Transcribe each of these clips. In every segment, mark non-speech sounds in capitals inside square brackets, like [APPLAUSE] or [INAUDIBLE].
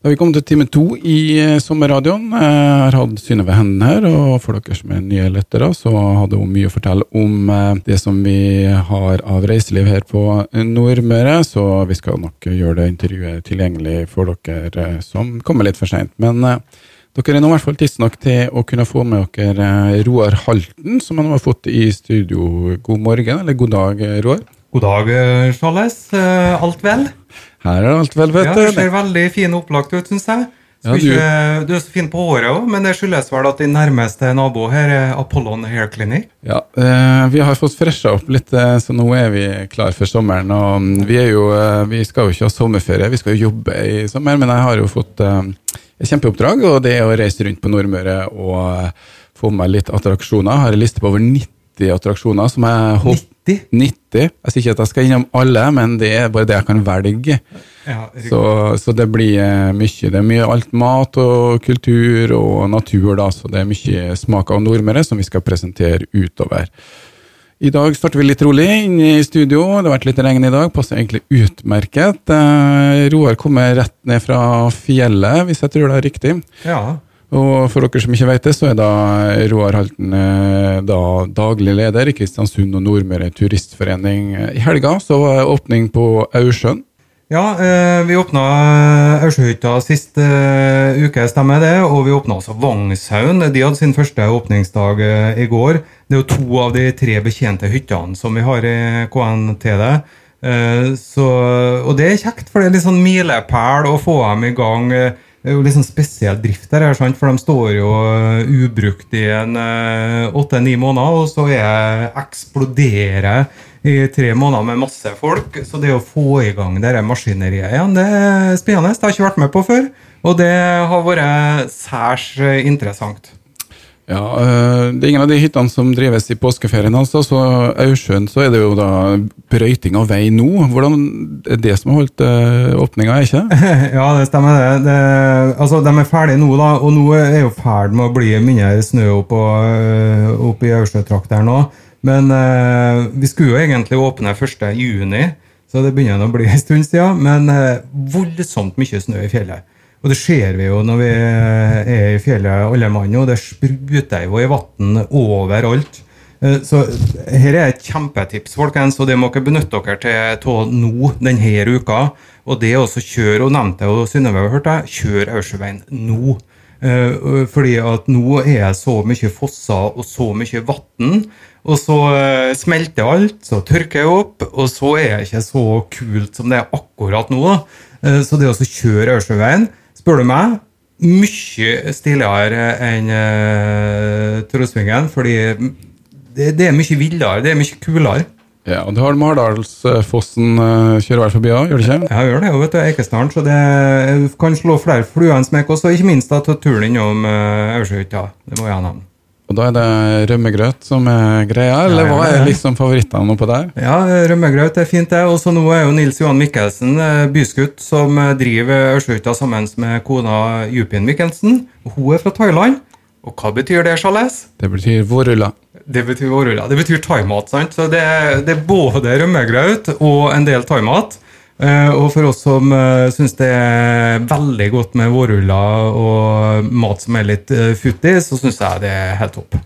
Da vi kommet til time to i eh, sommerradioen. Jeg har hatt Synnøve Henden her, og for dere som er nye lyttere, så hadde hun mye å fortelle om eh, det som vi har av reiseliv her på Nordmøre, så vi skal nok gjøre det intervjuet tilgjengelig for dere eh, som kommer litt for seint. Men dere er nå i hvert fall tidsnok til å kunne få med dere Roar Halten, som han har fått i studio. God morgen, eller god dag, Roar. God dag, Charles. Alt vel? Her er alt vel, vet du. Ja, Du ser veldig fin og opplagt ut, syns jeg. Ja, du... Ikke, du... er så fin på håret òg, men det skyldes vel at din nærmeste nabo her er Apollon Hair Clinic? Ja, eh, vi har fått fresha opp litt, eh, så nå er vi klar for sommeren. Og mm, vi, jo, eh, vi skal jo ikke ha sommerferie, vi skal jo jobbe i sommer, men jeg har jo fått eh, et kjempeoppdrag, og det er å reise rundt på Nordmøre og eh, få med litt attraksjoner. Jeg har en liste på over 90 attraksjoner som jeg håper 90? 90. Jeg sier ikke at jeg skal innom alle, men det er bare det jeg kan velge. Ja, så, så, det blir eh, mye. Det er mye alt mat og kultur og natur, da, så det er mye smak av Nordmøre som vi skal presentere utover. I dag starter vi litt rolig inne i studio. Det har vært litt regn i dag, passer egentlig utmerket. Eh, Roar kommer rett ned fra fjellet, hvis jeg tror det er riktig. Ja, og for dere som ikke vet det, så er da Roar Halten eh, da daglig leder i Kristiansund og Nordmøre Turistforening. I helga så var det åpning på Aursjøen. Ja, eh, vi åpna Aursjøhytta sist eh, uke, stemmer det. Og vi åpna også Vagnshaugen. De hadde sin første åpningsdag i går. Det er jo to av de tre betjente hyttene som vi har i KNTD. Så, og det er kjekt, for det er litt sånn milepæl å få dem i gang det er jo litt sånn spesiell drift der, for de står jo uh, ubrukt i en uh, åtte-ni måneder, og så er eksploderer i tre måneder med masse folk. Så det å få i gang det maskineriet igjen, det er spennende. Det har jeg ikke vært med på før, og det har vært særs interessant. Ja, eh, Det er ingen av de hyttene som drives i påskeferien. altså, så Aursjøen så er det jo da brøyting av vei nå. Hvordan er det som har holdt uh, åpninga, ikke [LAUGHS] Ja, det stemmer det. det. Altså, De er ferdige nå, da, og nå er jo ferd med å bli mindre snø opp, uh, opp i Aursjøtrakteren nå. Men eh, vi skulle jo egentlig åpne 1.6, så det begynner å bli en stund siden. Men voldsomt mye snø i fjellet. Og det ser vi jo når vi er i fjellet alle mann, og det spruter jo i vann overalt. Eh, så her er et kjempetips, folkens, og det må dere benytte dere til nå denne uka. Og det er også kjør, og nevnte og Synnøve hørte jeg, kjør Aursjøveien nå. Eh, fordi at nå er det så mye fosser og så mye vann. Og så eh, smelter alt, så tørker jeg opp, og så er det ikke så kult som det er akkurat nå. Så det å kjøre Aursjøveien spør du meg, mye stiligere enn uh, Trosvingen. Fordi det, det, er mye villere, det er mye kulere. Ja, og Du har Mardalsfossen uh, kjører vel forbi òg, gjør du ikke? Ja, jeg gjør det, vet du, Eikesdalen. Så det kan slå flere fluer enn smekk. Og ikke minst da, ta turen innom uh, Aursjøhytta. Det må jeg nevne. Og da er det rømmegrøt som er greia, eller hva er liksom favorittene oppå der? Ja, rømmegrøt er fint, det. Og så nå er jo Nils Johan Mikkelsen eh, byskutt som eh, driver Ørskøyta sammen med kona Jupin Mikkelsen. Hun er fra Thailand. Og hva betyr det, Charles? Det betyr vårruller. Det betyr vårruller. Det betyr thaimat, sant? Så det, det er både rømmegrøt og en del thaimat. Uh, og for oss som uh, syns det er veldig godt med vårruller og mat som er litt uh, futtig, så syns jeg det er helt topp.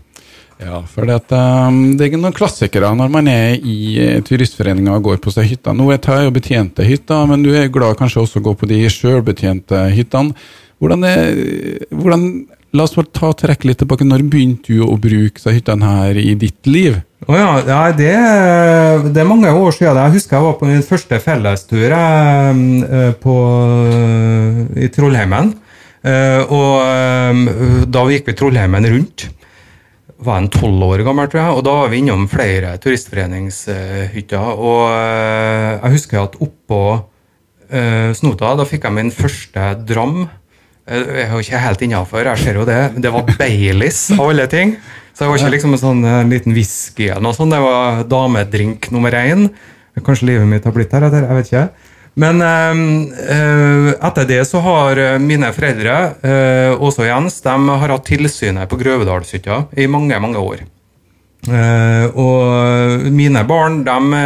Ja, for det, um, det er noen klassikere når man er i turistforeninga og går på seg hytta. Nå er jeg jo betjente hytter, men du er glad kanskje også å gå på de sjølbetjente hyttene. Hvordan, er, hvordan La oss bare ta trekke litt tilbake. Når begynte du å bruke hyttene her i ditt liv? Oh ja, ja det, det, er mange år siden. Jeg husker jeg var på min første fellestur jeg, eh, på, i Trollheimen. Eh, og da gikk vi Trollheimen rundt. Var en tolv år gammel, tror jeg. Og da var vi innom flere turistforeningshytter. Og eh, jeg husker at oppå Snota da fikk jeg min første dram. Jeg er jo ikke helt innafor, jeg ser jo det. Det var Baileys av alle ting. Så det var ikke liksom en sånn en liten whisky eller noe sånt. Det var damedrink nummer én. Kanskje livet mitt har blitt heretter, jeg vet ikke. Men øh, etter det så har mine foreldre, øh, også Jens, de har hatt tilsynet på Grøvedalshytta i mange, mange år. Uh, og mine barn de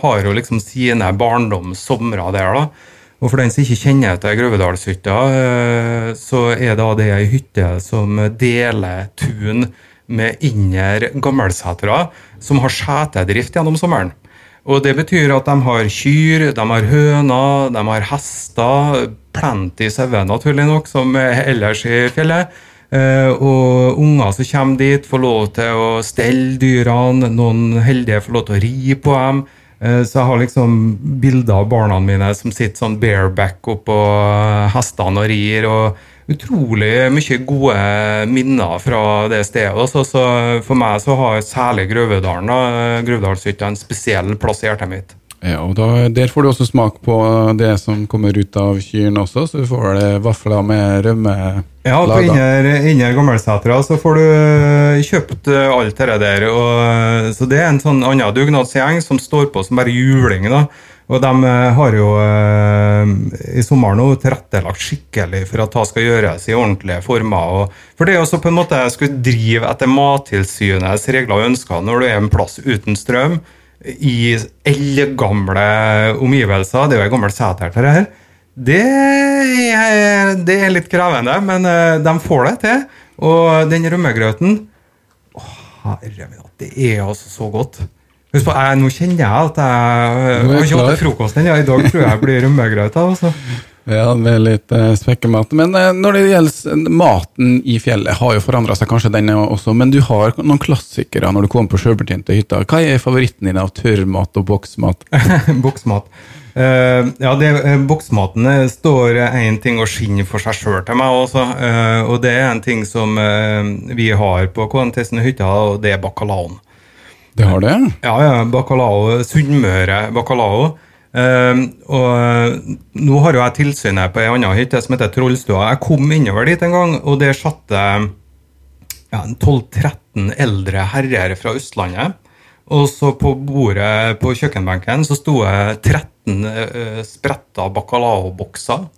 har jo liksom sine barndomssomre der. da Og for den som ikke kjenner til Grøvedalshytta, eh, så er da det ei hytte som deler tun med Inner Gammelsetra, som har setedrift gjennom sommeren. Og Det betyr at de har kyr, de har høner, de har hester, plenty sauer naturlig nok, som ellers i fjellet. Uh, og unger som kommer dit, får lov til å stelle dyrene. Noen heldige får lov til å ri på dem. Uh, så jeg har liksom bilder av barna mine som sitter sånn bareback oppå hestene og rir. og Utrolig mye gode minner fra det stedet. Altså, så for meg så har særlig Grøvedalen Grøvedalshytta en spesiell plass i hjertet mitt. Ja, og da, Der får du også smak på det som kommer ut av kyrne også, så du får det vafler med rømme. Ja, på Inner, inner Gammelsetra så får du eh, kjøpt eh, alt det der. Og, eh, så det er en sånn annen dugnadsgjeng som står på som bare juling. da. Og de har jo i sommer nå tilrettelagt skikkelig for at det skal gjøres i ordentlige former. For det er også på en måte jeg skulle drive etter Mattilsynets regler og ønsker når du er en plass uten strøm i eldgamle omgivelser. Det er jo en gammel seter til det her. Det er, det er, litt krevende, men uh, de får det til. Og den rømmegrøten Å, herre min, det er altså så godt. Husk på, jeg, Nå kjenner jeg at jeg, jeg har ikke hatt frokost ennå. I dag tror jeg jeg blir rømmegrøt. Altså. Ja, med litt eh, spekkemat. Men eh, når det gjelder maten i fjellet, har jo forandra seg kanskje den også. Men du har noen klassikere når du kommer på sjølbetjente hytter. Hva er favoritten din av tørrmat og boksmat? [LAUGHS] boksmat. Uh, ja, det, uh, boksmaten står én ting og skinner for seg sjøl til meg også. og det er en ting som vi har på KNTS hytta, og det er bacalaoen. Det har det? Ja, ja. Bacalao. Sunnmøre bacalao. Uh, og eh, nå har jo jeg tilsynet på ei anna hytte som heter Trollstua. Jeg kom innover dit en gang, og der satt det ja, 12-13 eldre herrer fra Østlandet. Og så på bordet på kjøkkenbenken så sto det 13 uh, spretta bacalaobokser.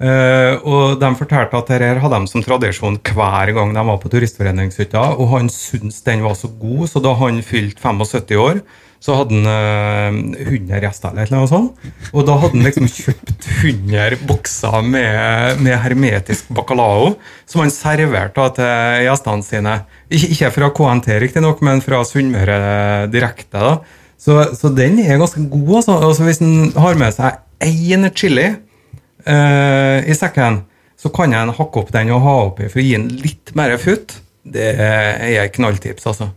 Uh, og de fortalte at dette hadde de som tradisjon hver gang de var på turistforeningshytta. Og han syntes den var så god, så da han fylte 75 år, så hadde han uh, 100 gjester eller noe sånt. Og da hadde han liksom kjøpt 100 bokser med, med hermetisk bacalao, som han serverte til gjestene sine. Ikke fra KNT, riktignok, men fra Sunnmøre direkte. da. Så, så, den er ganske god. Altså. altså hvis en har med seg én chili uh, i sekken, så kan jeg hakke opp den og ha oppi for å gi den litt mer futt. Det er knalltips, altså.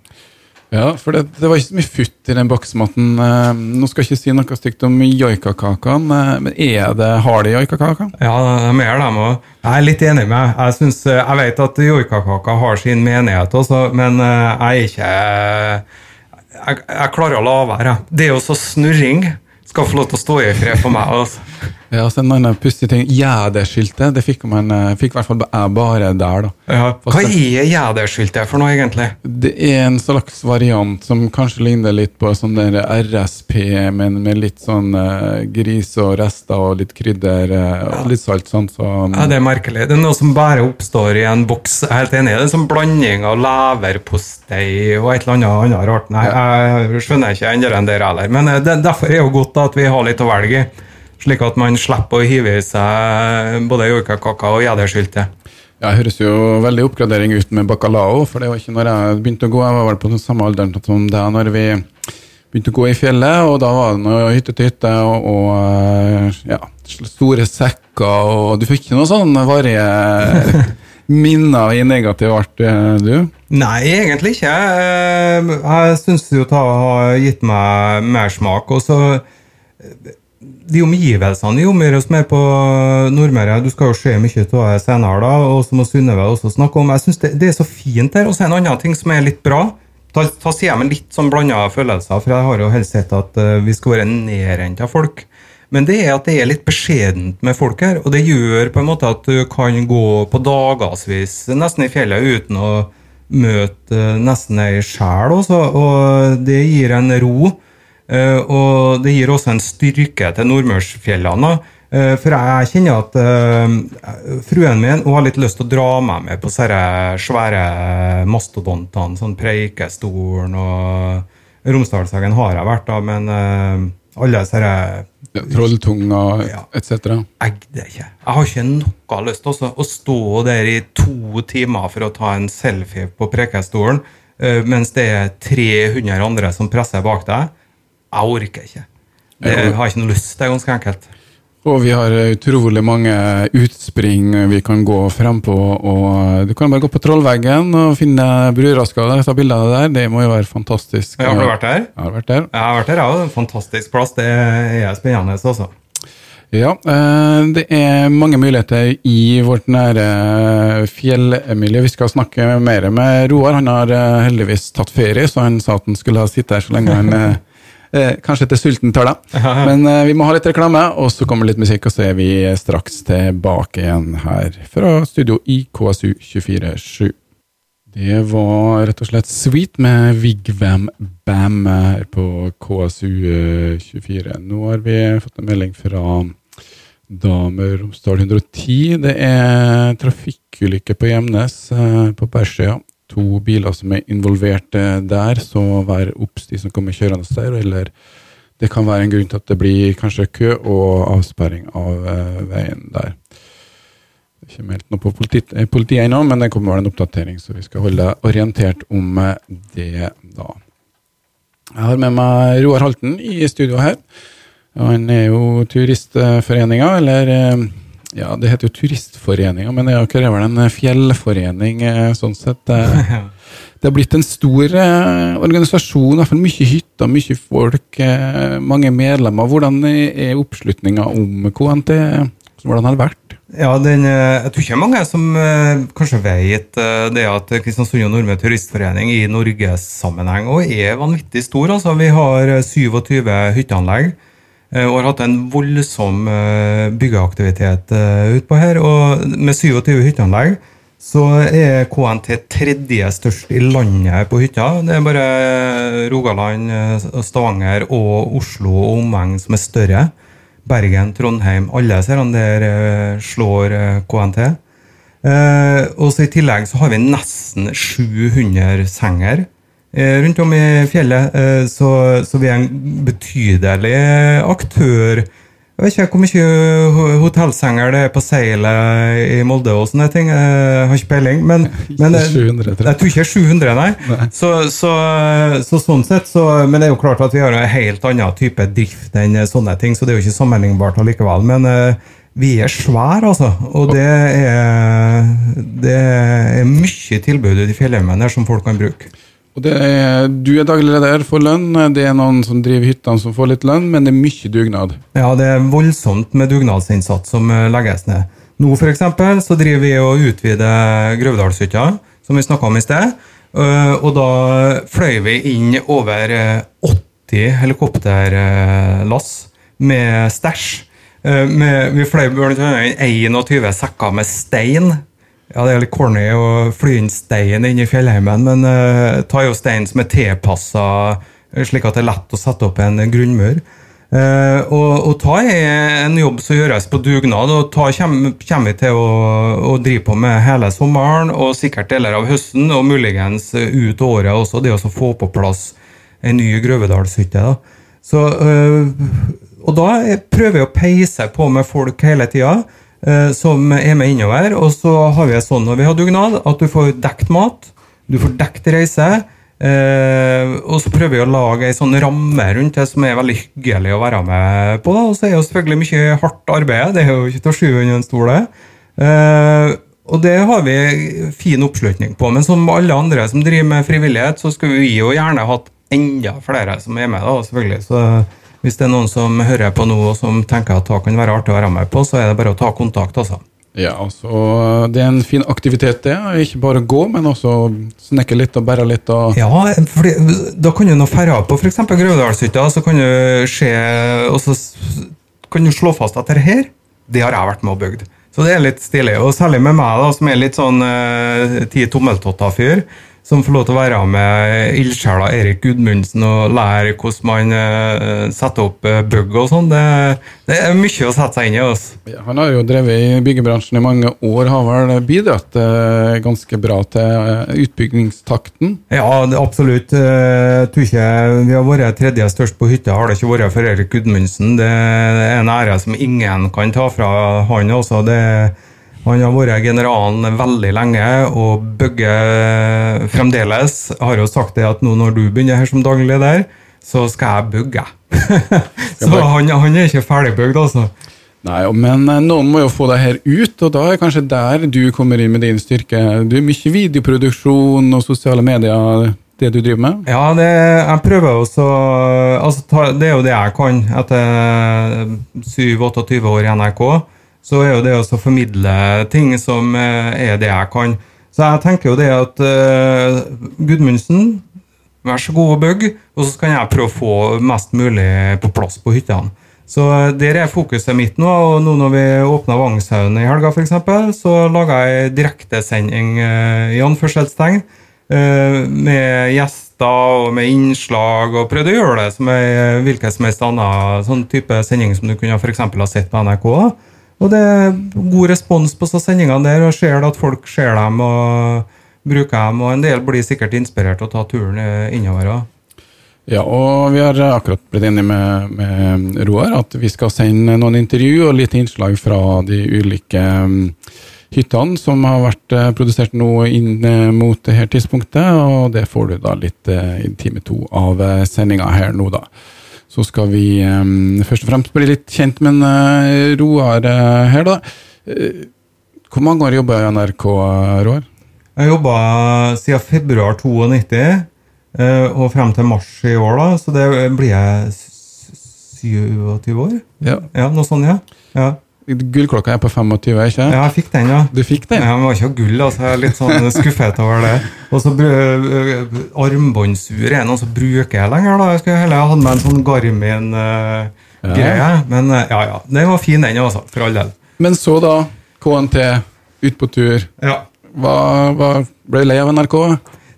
Ja, for det, det, var ikke så mye futt i den boksmaten. Eh, nå skal jeg ikke si noe stygt om joikakakene, eh, men er det, har joikakaker? Ja, de er dem òg. Jeg er litt enig med deg. Jeg, eh, jeg vet at joikakaker har sin menighet også, men jeg er ikke Jeg, jeg klarer å la være. Det er jo så snurring skal få lov til å stå i fred for meg. altså. Ja, så En annen pussig ting. Gjæderskiltet det fikk man eh, fikk i hvert fall bare der. da. Ja. Hva er gjæderskiltet for noe, egentlig? Det er en slags variant som kanskje ligner litt på sånn der RSP, men med litt sånn uh, gris og rester og litt krydder uh, og litt salt. sånn. Så, um... Ja, Det er merkelig. Det er noe som bare oppstår i en boks. Jeg er helt enig. Det er en sånn blanding av leverpostei og et eller annet, annet rart. Nei, jeg skjønner ikke enda enn dere heller. Men det, derfor er det jo godt at vi har litt å velge i. Slik at man slipper å hive i seg både joikakaka og gjeddersylte. Ja, det høres jo veldig oppgradering ut med bacalao, for det var ikke når jeg begynte å gå. Jeg var vel på den samme alderen som deg når vi begynte å gå i fjellet, og da var det noe hytte til hytte og, og, eh, ja, store sekker, og du fikk ikke noe sånn varige [LAUGHS] minner i negativ art, eh, du? Nei, egentlig ikke. Jeg, jeg syns jo det har gitt meg mersmak. Og så de omgivelsene omgir oss mer på Nordmøre Du skal jo se mye av det senere, da, og så må Synnøve også snakke om Jeg synes det, det, er så fint her. Og så er det en annen ting som er litt bra. Da, da sier jeg med litt sånn blanda følelser, for jeg har jo helst sett at uh, vi skal være nedrent av folk. Men det er at det er litt beskjedent med folk her, og det gjør på en måte at du kan gå på dagevis nesten i fjellet uten å møte uh, nesten ei sjel også, og det gir en ro. Eh, og det gir også en styrke til Nordmørsfjellene. Eh, for jeg kjenner at uh, fruen min hun har litt lyst til å dra meg med på disse svære mastodontene. Sånn Preikestolen og Romsdalshagen har jeg vært, da, men Alle disse Ja, Trolltunga Ja. etc. jeg gidder ikke. Jeg har ikke noe lyst til å stå der i to timer for å ta en selfie på prekestolen, eh, mens det er 300 andre som presser bak deg. Jeg orker ikke. Det jeg har ikke noe lyst. Det er ganske enkelt. Og vi har utrolig mange utspring vi kan gå frem på. Og du kan bare gå på Trollveggen og finne Bruraska og ta bilder av det der. Det må jo være fantastisk. Ja, har du vært der? Jeg har vært der. Jeg har vært der, ja. En Fantastisk plass. Det er spennende også. Ja, eh, det er mange muligheter i vårt nære fjellmiljø. Vi skal snakke mer med Roar. Han har eh, heldigvis tatt ferie, så han sa at han skulle ha sittet her så lenge han eh, eh, Kanskje til sulten tar det. Men eh, vi må ha litt reklame, og så kommer litt musikk, og så er vi straks tilbake igjen her fra studio i KSU 247. Det var rett og slett Sweet med Vigvam Bam her på KSU 24. Nå har vi fått en melding fra Damer Romsdal 110. Det er trafikkulykke på Gjemnes, eh, på Bergsjøya. To biler som er involvert der, så vær obs de som kommer kjørende der. Eller det kan være en grunn til at det blir kanskje kø og avsperring av eh, veien der. Det er ikke meldt noe på politiet, eh, politiet ennå, men det kommer vel en oppdatering, så vi skal holde deg orientert om eh, det da. Jeg har med meg Roar Halten i studio her. Han er jo turistforeninga, eller Ja, det heter jo Turistforeninga, men det er vel en fjellforening eh, sånn sett. eh. [LAUGHS] Det har blitt en stor eh, organisasjon, i hvert fall mye hytter, mye folk, mange medlemmer. Hvordan er oppslutninga om KNT? Hvordan har det vært? Ja, den, Jeg tror ikke mange som kanskje vet det at Kristiansund og Nordmøre Turistforening i norgessammenheng og er vanvittig stor. altså Vi har eh, 27 hytteanlegg og har hatt en voldsom eh, byggeaktivitet eh, utpå her. Og med 27 hytteanlegg så er KNT tredje størst i landet på hytta. Det er bare Rogaland, eh, Stavanger og Oslo og omegn som er større. Bergen, Trondheim, alle ser han der eh, slår eh, KNT. Eh, og så I tillegg så har vi nesten 700 senger eh, rundt om i fjellet. Eh, så, så vi er en betydelig aktør. Jeg vet ikke hvor mye ho- hotellsenger det er på seilet i Molde og sånne ting. Jeg har ikke peiling. Men, men eh, 700, jeg. jeg tror ikke er 700, nei. Nei. Så, så, så sånn sett, så, Men det er jo klart at vi har en helt annen type drift enn sånne ting, så det er jo ikke sammenlignbart allikevel. Men uh, vi er svære, altså. Og det er, det er mye tilbud i fjellheimen som folk kan bruke. Og er, du er daglig leder for lønn. Det er noen som driver hyttene som får litt lønn, men det er mye dugnad. Ja, det er voldsomt med dugnadsinnsats som eh, legges ned. Nå for eksempel, så driver vi og utvider Grøvdalshytta, som vi snakka om i sted. Eh, Og da fløy vi inn over eh, 80 helikopterlass med stæsj. Eh, Vi fløy blant 21 sekker med stein. Ja, Det er litt corny å fly inn stein inn i fjellheimen, men uh, ta jo stein som er tilpassa slik at det er lett å sette opp en grunnmur. Uh, og, og ta er en jobb som gjøres på dugnad, og ta kommer, vi til å, å drive på med hele sommeren og sikkert deler av høsten, og muligens ut året også, det å få på plass en ny Grøvedalshytte. da. Så, uh, og da er- prøver jeg å peise på med folk hele tida, som er med innover. Og så har vi sånn når vi har dugnad, at du får dekt mat, du får dekt reise. Eh, og så prøver vi å lage ei sånn ramme rundt det som er veldig hyggelig å være med på. Og så er det jo selvfølgelig mye hardt arbeid, det er jo ikke til å skyve under en stol. Eh, og det har vi fin oppslutning på. Men som alle andre som driver med frivillighet, så skulle vi jo gjerne hatt enda flere som er med. da, selvfølgelig. Så hvis det er noen som hører på nå og som tenker at det kan være artig å være med på, så er det bare å ta kontakt. altså. Ja, altså, Det er en fin aktivitet, det. Ikke bare gå, men også snekke litt og bære litt. og... Ja, for da kan du nå ferde på f.eks. Grøvdalshytta, så kan du se og så kan du slå fast at dette her, det har jeg vært med og bygd. Så det er litt stilig. Og særlig med meg, da, som er litt sånn eh, ti tommeltotter-fyr, som får lov til å være med ildsjela Erik Gudmundsen og lære hvordan man uh, setter opp uh, bug og sånn. Det, det, er mye å sette seg inn i. Altså. Ja, han har jo drevet i byggebransjen i mange år, har vel bidratt uh, ganske bra til utbyggingstakten? Ja, det, absolutt. Jeg tror ikke vi har vært tredje størst på hytta, har det ikke vært for Erik Gudmundsen. Det er en ære som ingen kan ta fra han også. det er han har vært generalen veldig lenge og bygger fremdeles. Jeg har jo sagt det at nå når du begynner her som daglig leder, så skal jeg bygge. [LAUGHS] så han, han, er ikke ferdigbygd, altså. Nei, men eh, noen må jo få deg her ut, og da er kanskje der du kommer inn med din styrke. Du er mye videoproduksjon og sosiale medier, det du driver med? Ja, det, jeg prøver også altså, Det er jo det jeg kan etter 7-28 år i NRK så er jo det å formidle ting som eh, er det jeg kan. Så jeg tenker jo det at uh, Gudmundsen, vær så god og bygg, og så kan jeg prøve å få mest mulig på plass på hyttene. Så uh, der er fokuset mitt nå. og nå Når vi åpna Vangshaugen i helga, f.eks., så laga jeg direktesending uh, i anførselstegn uh, med gjester og med innslag, og prøvde å gjøre det som ei hvilken som helst annen sånn type sending som du kunne for ha sett på NRK. da og det er god respons på sendingene der, og ser at folk ser dem og bruker dem. Og en del blir sikkert inspirert til å ta turen innover. Ja, og vi har akkurat blitt enige med, med, Roar at vi skal sende noen intervju og litt innslag fra de ulike um, hyttene som har vært uh, produsert nå inn mot mot dette tidspunktet. Og det får du da litt uh, i time to av sendinga her nå, da så skal vi um, først og fremst bli litt kjent med en uh, Roar uh, her, da. Uh, hvor mange år jobber du i NRK, Roar? Jeg jobba siden februar 92 og frem til mars i år, da, så det blir jeg 27 år? Ja. ja noe sånt, ja. ja. Gullklokka er på 25, ikke Ja, jeg fikk den, ja. Du fikk den? Ja, men det var ikke gull, altså. Jeg er litt sånn skuffet over det. Og så Armbåndsur er noe som bruker jeg lenger, da. Jeg skulle heller hatt med en sånn Garmin-greie. Uh, ja. Men uh, ja, ja. Den var fin, den, altså. For all del. Men så, da. KNT, ut på tur. Ja. Hva, hva ble lei av NRK?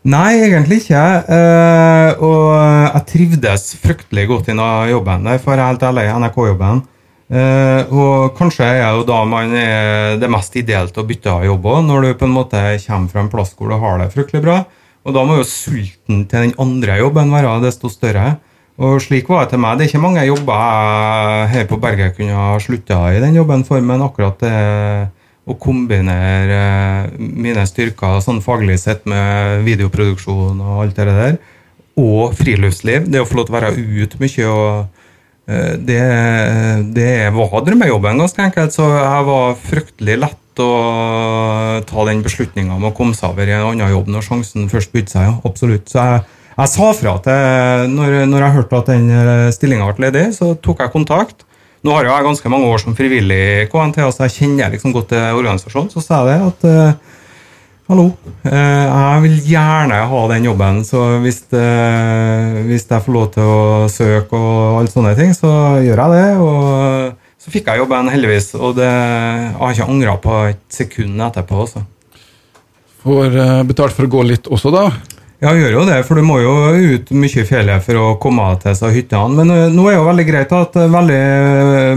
Nei, egentlig ikke. Uh, og jeg trivdes fryktelig godt i jobben der, for jeg er helt ærlig, NRK-jobben. Uh, og kanskje er jo da man er det mest ideelt å bytte av jobb òg, når du på en måte kommer fra en plass hvor du har det fryktelig bra. Og da må jo sulten til den andre jobben være desto større. Og slik var det til meg. Det er ikke mange jobber her på berget kunne ha slutta i den jobben for, men akkurat det å kombinere mine styrker sånn faglig sett med videoproduksjon og alt det der, og friluftsliv, det å få lov til å være ute mye og Eh, det, det var drømmejobben, ganske enkelt. Så jeg var fryktelig lett å ta den beslutninga om å komme seg over i en annen jobb når sjansen først bydde seg. Absolutt. Så jeg, jeg sa fra til når, når jeg hørte at den eh, stillinga ble ledig, så tok jeg kontakt. Nå har jeg ganske mange år som frivillig i KNT, så jeg kjenner liksom godt til organisasjonen. Så sa jeg det at eh, Hallo. Eh, jeg vil gjerne ha den jobben, så hvis, eh, hvis, jeg får lov til å søke og alle sånne ting, så gjør jeg det. Og så fikk jeg jobben, heldigvis, og det, jeg har ikke angra på et sekund etterpå. Også. Får eh, betalt for å gå litt også, da? Ja, jeg gjør jo det, for du må jo ut mye i fjellet for å komme til seg hyttene. Men nå er jo veldig greit at veldig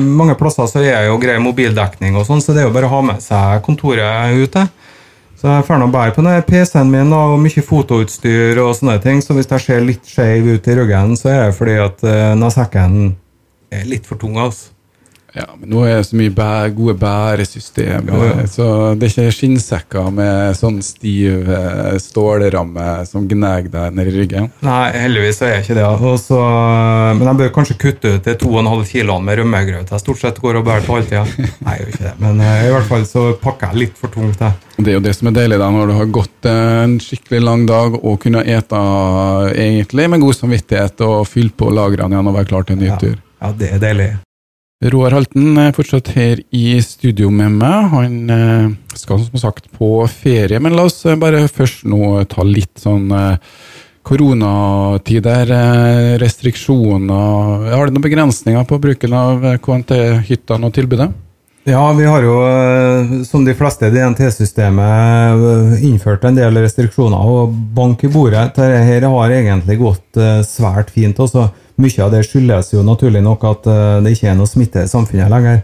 mange plasser så er jo grei mobildekning, og sånn, så det er jo bare å ha med seg kontoret ute. Så jeg får bare på PC-en min og mye fotoutstyr og sånne ting, så hvis jeg ser litt skeiv ut i ryggen, så er det fordi at uh, nasekken er litt for tung. altså. Ja, men nå er det så mye bæ gode bæresystemer, ja, ja. så det er ikke skinnsekker med sånn stiv eh, stålramme som gnager deg ned i ryggen. Nei, heldigvis er jeg ikke det. Også, men jeg bør kanskje kutte ut de 2,5 kiloene med rømmegrøt jeg stort sett går og bærer på hele tida. [LAUGHS] Nei, jeg gjør ikke det. Men uh, i hvert fall så pakker jeg litt for tungt. Jeg. Det er jo det som er deilig da, når du har gått en skikkelig lang dag og kunne ete egentlig med god samvittighet og fylt på lagrene igjen og være klar til en ny ja. tur. Ja, det er deilig. Roar Halten er fortsatt her i studio med meg. Han eh, skal som sagt på ferie, men la oss eh, bare først nå ta litt sånn eh, koronatider, restriksjoner. Har du noen begrensninger på bruken av KNT-hyttene og tilbudet? Ja, vi har jo, eh, som de fleste i DNT-systemet, eh, innført en del restriksjoner. Og bank i bordet. Dette har egentlig gått eh, svært fint. også. Mye av det skyldes jo naturlig nok at det ikke er noe smitte i samfunnet lenger.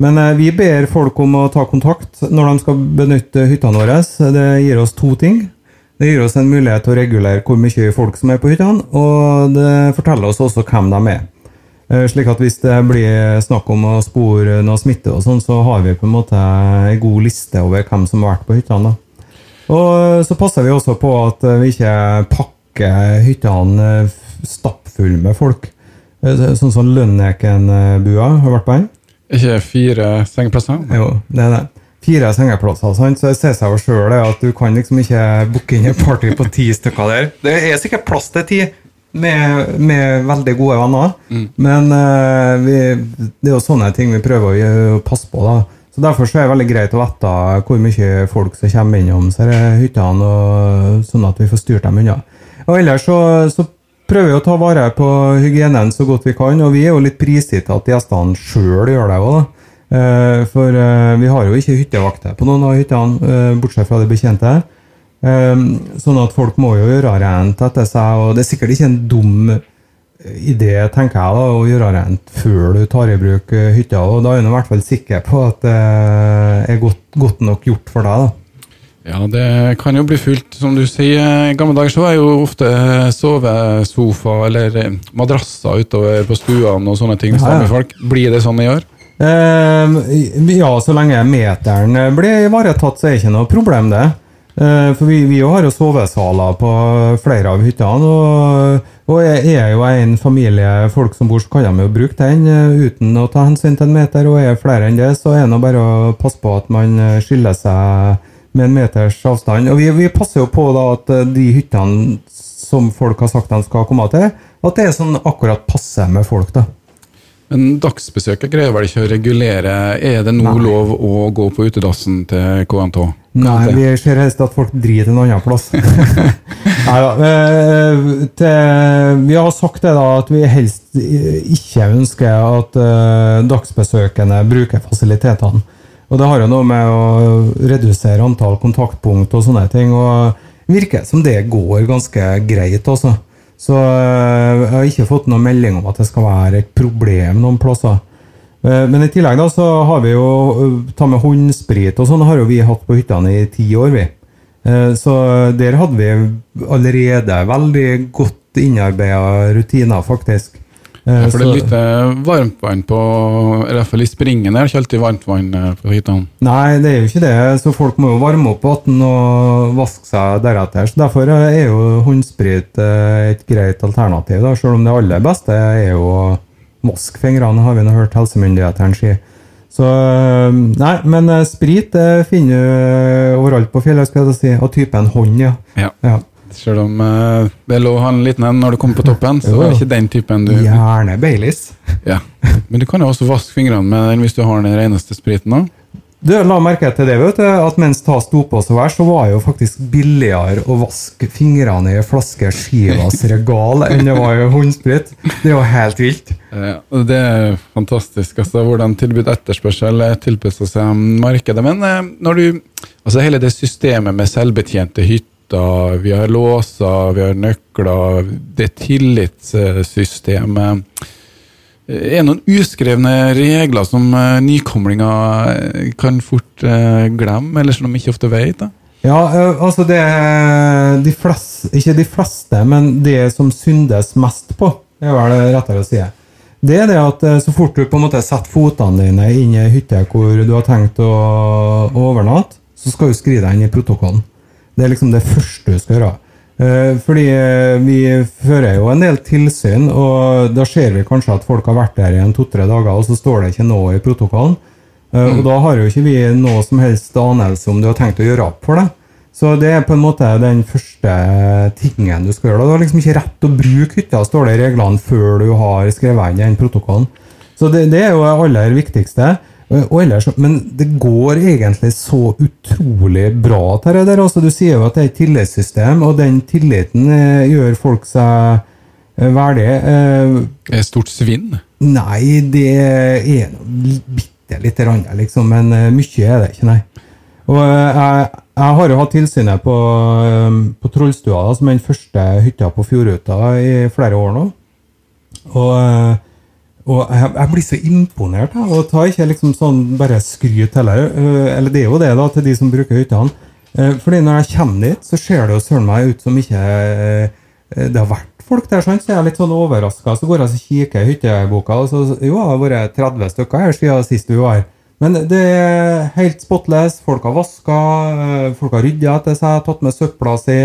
Men vi ber folk om å ta kontakt når de skal benytte hyttene våre. Det gir oss to ting. Det gir oss en mulighet til å regulere hvor mye folk som er på hyttene, og det forteller oss også hvem de er. Eh, slik at hvis det blir snakk om å spore noe smitte, og sånn, så har vi på en måte en god liste over hvem som har vært på hyttene. Og så passer vi også på at vi ikke pakker hyttene stappfulle med folk. Eh, sånn som Lønnekenbua har vært på den. Ikke fire sengeplasser? Jo, det er det. Fire sengeplasser. Sant? Så det ser seg jo sjøl at du kan liksom ikke booke inn et party på ti stykker der. Det er sikkert plass til ti, med, med, veldig gode venner. Mm. Men uh, vi, det er jo sånne ting vi prøver å, å passe på. da. Så Derfor så er det veldig greit å vite hvor mye folk som kommer innom hyttene, og, sånn at vi får styrt dem unna. Og Ellers så, så, prøver vi å ta vare på hygienen så godt vi kan, og vi er jo litt prisgitt at gjestene sjøl gjør det òg. Uh, for uh, vi har jo ikke hyttevakter på noen av hyttene, bortsett fra de bekjente. Um, sånn at folk må jo gjøre rent etter seg, og det er sikkert ikke en dum idé tenker jeg da, å gjøre rent før du tar i bruk eh, hytta. og Da er du i hvert fall sikker på at det er godt, godt nok gjort for deg. da. Ja, det kan jo bli fullt. Som du sier, i gamle dager så var jo ofte sovesofa eller eh, madrasser utover på stuene og sånne ting. Ja, ja. folk. Blir det sånn i år? Eh, ja, så lenge meteren blir ivaretatt, så er det ikke noe problem, det. Eh, for vi, vi har jo sovesaler på flere av hyttene. Og, og er jo en familie folk som bor, så kan de jo bruke den eh, uten å ta hensyn til en meter. Og er flere enn det, så er det bare å passe på at man eh, skiller seg med en meters avstand. Og vi, vi passer jo på da at de hyttene som folk har sagt de skal komme til, at det er sånn akkurat passe med folk. da. Men dagsbesøket greier vel ikke å regulere Er det nå lov å gå på utedassen til KNT? Nei, vi ser helst at folk driter en annen plass. [LAUGHS] Nei da. Vi har sagt det da, at vi helst ikke ønsker at uh, dagsbesøkende bruker fasilitetene. Og det har jo noe med å redusere antall kontaktpunkt og sånne ting. Og virker som det går ganske greit, altså. Så jeg har ikke fått noen melding om at det skal være et problem noen plasser. Eh, men i tillegg da, så har vi jo eh, ta med håndsprit og sånn har jo vi hatt på hyttene i ti år. vi. Eh, så der hadde vi allerede veldig godt innarbeida rutiner, faktisk. Ja, for det er litt varmtvann på I hvert fall i springen er det ikke alltid varmtvann på hyttene? Nei, det er jo ikke det. Så folk må jo varme opp vann og vaske seg deretter. Så Derfor er jo håndsprit et greit alternativ, da, selv om det aller beste er jo Moskfingrene har vi nå hørt helsemyndighetene si. Så eh, Nei, men eh, sprit det finner du overalt på fjellet, skal jeg si. Og typen hånd, ja. ja. ja. Selv om uh, det er lov å ha en liten en når du kommer på toppen, så er det ikke den typen du Gjerne Baileys. ja. Men du kan jo også vaske fingrene med den hvis du har den reneste spriten òg. Du, la merke til det, vet du, at mens tas sto på så verst, så var det jo faktisk billigere å vaske fingrene i en flaske Skivas regal enn det var i håndsprit. Det er jo helt vilt. Ja, det er fantastisk. altså Hvordan tilbud etterspørsel tilpasser seg markedet. Men eh, når du Altså hele det systemet med selvbetjente hytter, vi har låser, vi har nøkler, det tillitssystemet er det noen uskrevne regler som uh, nykomlinger eh, kan fort glemme, eller som de ikke ofte vet? da? Ja, altså det de fleste, Ikke de fleste, men det som syndes mest på, er vel rettere å si. Det er det at så fort du på en måte setter fotene dine inn i hytte hvor du har tenkt å overnatte, så skal du skrive deg inn i protokollen. Det er liksom det første du skal gjøre. Eh, fordi eh, vi fører jo en del tilsyn, og da ser vi kanskje at folk har vært der i en to-tre dager, og så står det ikke noe i protokollen. Eh, mm. Og da har jo ikke vi noe som helst anelse om du har tenkt å gjøre opp for det. Så det er på en måte den første tingen du skal gjøre. Du har liksom ikke rett til å bruke hytta, står det i reglene, før du har skrevet inn den protokollen. Så det, det er jo det aller viktigste. Ellers, men det går egentlig så utrolig bra til det der. Altså, du sier jo at det er et tillitssystem, og den tilliten eh, gjør folk seg eh, verdige. Eh, er stort svinn? Nei, det er bitte lite grann, liksom, men eh, mye er det ikke, nei. Og eh, jeg, jeg har jo hatt tilsynet på, eh, på Trollstua, som er den første hytta på Fjordruta i flere år nå. Og, eh, og jeg, jeg blir så imponert, jeg, og tar ikke liksom sånn bare skryt heller. eh, Eller det er jo det, da, til de som bruker hyttene. Eh, Fordi når jeg kommer dit, så ser det jo søren meg ut som ikke eh, det har vært folk der, sånn, så jeg er litt sånn overraska. Så går jeg og kikker i hytteboka, og så jo, det har vært 30 stykker her siden sist vi var her. Men det er helt spotless. Folk har vaska, folk har rydda etter seg, tatt med søpla si.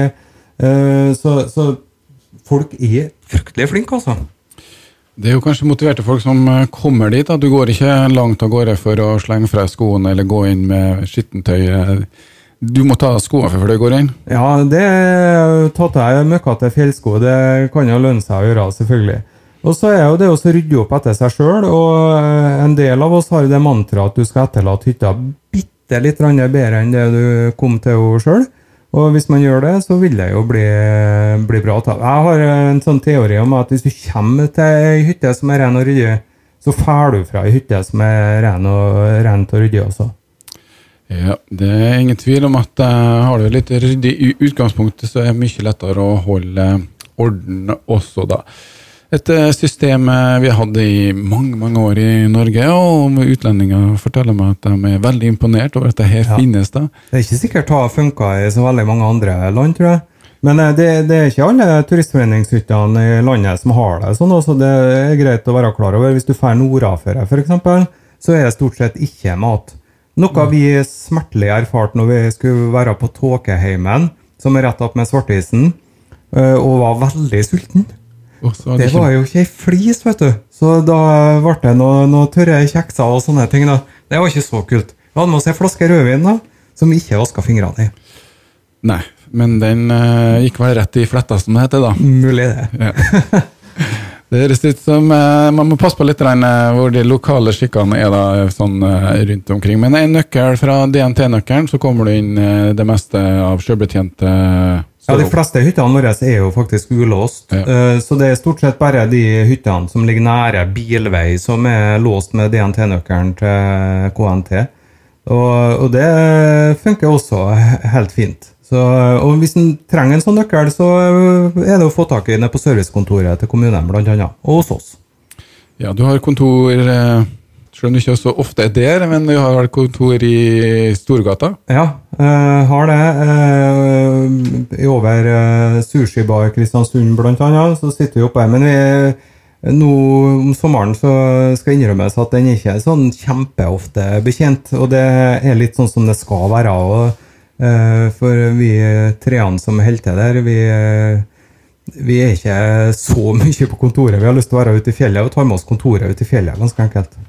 Så, så folk er fryktelig flinke, altså. Det er jo kanskje motiverte folk som eh, kommer dit. da. Du går ikke langt av gårde for å slenge fra skoene eller gå inn med skittentøy. Du må ta skoene før du går inn. Ja, det tatt jeg møkkete fjellsko. Det kan jo lønne seg å gjøre, selvfølgelig. Og så er jo det å rydde opp etter seg sjøl, og eh, en del av oss har det mantraet at du skal etterlate hytta bitte litt bedre enn det du kom til sjøl. Og hvis man gjør det, så vil det jo bli, bli bra. Jeg har en sånn teori om at hvis du kommer til ei hytte som er ren og ryddig, så drar du fra ei hytte som er ren og, rent og ryddig også. Ja, Det er ingen tvil om at uh, har du litt ryddig i utgangspunktet, så er det mye lettere å holde orden også, da. Et eh, system eh, vi har hatt i mange mange år i Norge, og utlendinger forteller meg at de er veldig imponert over at det her Ja. finnes. da. Det er ikke sikkert det har funka i så veldig mange andre land, tror jeg. Men eh, det, det er ikke alle turistforeningshyttene i landet som har det sånn. Også det er greit å være klar over. Hvis du drar nordafor, f.eks., så er det stort sett ikke mat. Noe vi smertelig erfarte når vi skulle være på Tåkeheimen, som er rett opp med Svartisen, og var veldig sulten. Og så er Det var jo ikke ei flis, vet du. Så da ble det noen noe tørre kjekser og sånne ting. da. Det var ikke så kult. Vi hadde med oss ei flaske rødvin da, som vi ikke vaska fingrene i. Nei, men den uh, gikk vel rett i fletta, som det heter. da. Mulig det. Ja. [LAUGHS] Det høres ut som uh, man må passe på litt eh, hvor de lokale skikkene er da, sånn uh, rundt omkring. Men en nøkkel fra DNT-nøkkelen, så kommer du inn det meste av sjølbetjente Ja, De fleste hyttene våre er jo faktisk ulåst, Ja. eh, så det er stort sett bare de hyttene som ligger nære bilvei, som er låst med DNT-nøkkelen til KNT. Og, og det funker også helt fint. Så, og hvis en trenger en sånn nøkkel, så er det å få tak i den på servicekontoret til kommunen, annet. Og hos oss. Ja, du har kontor eh, Selv om du ikke så ofte er der, men du har kontor i Storgata. Ja, øh, har det. Øh, over øh, sushibar Kristiansund, blant annet, så sitter vi oppe her. Men vi, nå om sommeren så skal innrømmes at den ikke er sånn kjempeofte betjent. Og det er litt sånn som det skal være. Og, for vi treene som holder til der, vi, vi er ikke så [LAUGHS] mye på kontoret. Vi har lyst til å være ute i fjellet og ta med oss kontoret ut i fjellet, ganske enkelt.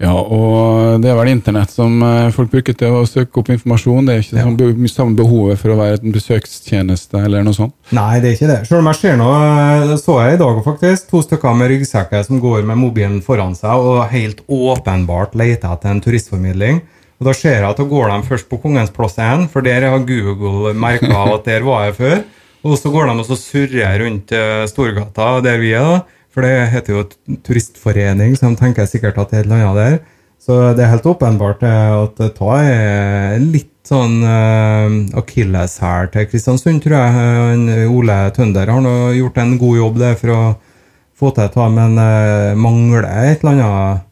Ja, og det er vel internett som eh, folk bruker til å søke opp informasjon. Det er ikke Ja. sånn samme behovet for å være en besøkstjeneste eller noe sånt. Nei, det er ikke det. Selv om jeg ser noe, så jeg i dag faktisk, to stykker med ryggsekker som går med mobilen foran seg og helt åpenbart leter etter en turistformidling. Og Da ser jeg at da går de først på Kongens plass 1, for der har Google merka at der var jeg før. Og så går de og så surrer rundt eh, Storgata, der vi er, da. For det heter jo turistforening, så de tenker sikkert at det er et eller annet der. Så det er helt åpenbart eh, at Ta er litt sånn uh, akilleshæl til Kristiansund, tror jeg. Eh, Ole Tønder har nå gjort en god jobb der for å få til Ta, men uh, mangler et eller annet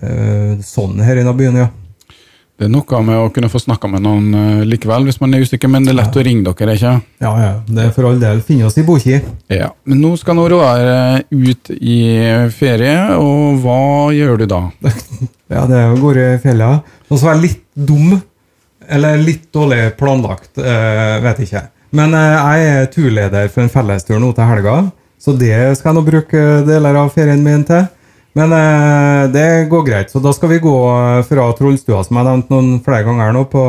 uh, sånn her i byen, ja. Det er noe med å kunne få snakka med noen eh, likevel, hvis man er usikker, men det er lett å ringe dere, ikke Ja, ja. Det er for all del. Finn oss i Boki. Ja. Men nå skal nå Roar eh, ut i ferie, og hva gjør du da? [LAUGHS] Ja, det er å gå i fjellet. Og så er jeg litt dum, eller litt dårlig planlagt, eh, vet ikke. Men eh, jeg er turleder for en fellestur nå til helga, så det skal jeg nå bruke deler av ferien min til. Men eh, det går greit, så da skal vi gå eh, fra Trollstua, som jeg har nevnt noen flere ganger nå, på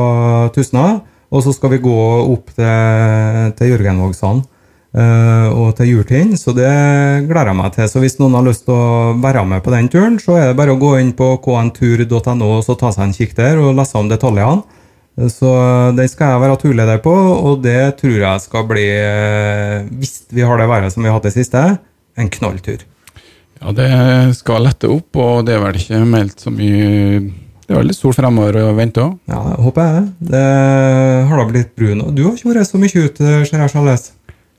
Tustna, og så skal vi gå opp til, til Jørgenvågsand. eh, og til Jurtind, så det gleder jeg meg til. Så hvis noen har lyst til å være med på den turen, så er det bare å gå inn på kntur.no og så ta seg en kikk der og lese om detaljene. Så den skal jeg være turleder på, og det tror jeg skal bli, eh, hvis vi har det været som vi har hatt det siste, en knalltur. Ja, det skal lette opp, og det er vel ikke meldt så mye Det er veldig litt sol fremover å vente òg. Ja, håper jeg. Det har da blitt brun. Og du har ikke vært så mye ute, ser jeg, Charles?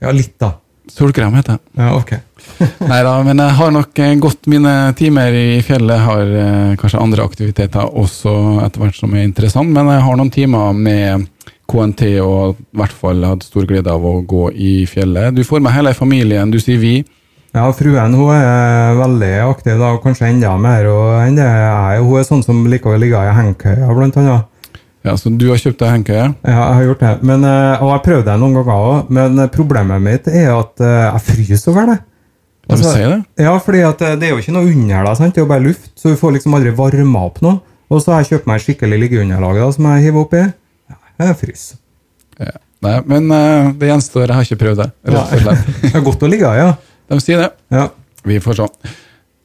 Ja, litt, da. Solkrem heter det. Ja, ok. [LAUGHS] Nei da, men jeg har nok eh, gått mine timer i fjellet. Har eh, kanskje andre aktiviteter også etter hvert som er interessant, men jeg har noen timer med KNT og i hvert fall hatt stor glede av å gå i fjellet. Du får med hele familien, du sier vi. Ja, fruen hun er veldig aktiv, da, kanskje enda mer enn det jeg er. Hun er sånn som liker å ligge i hengekøya, blant annet. Ja, Så du har kjøpt deg hengekøye? Ja, jeg har gjort det. Men, eh, og jeg har prøvd det noen ganger òg, men problemet mitt er at eh, jeg fryser over det. Du si det? Ja, fordi eh, det er jo ikke noe under deg, det er jo bare luft, så du får liksom aldri varma opp noe. Og så har jeg kjøpt meg skikkelig liggeunderlag da, som jeg hiver oppi. Ja, jeg fryser. Ja. Nei, men det gjenstår. Jeg har ikke prøvd det. rett og slett. [LAUGHS] Det er godt å ligge ja. De sier det. ja. Vi får se.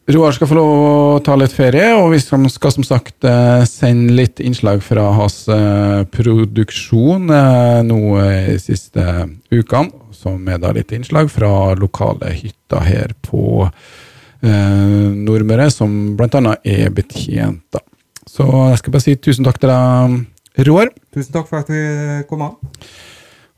Roar skal få lov å ta litt ferie, og vi skal, som sagt eh, sende litt innslag fra hans eh, produksjon eh, nå i de siste ukene. Som er da litt innslag fra lokale hytter her på eh, Nordmøre, som bl.a. er betjent. da. Så jeg skal bare si tusen takk til deg, Roar. Tusen takk for at vi kom av.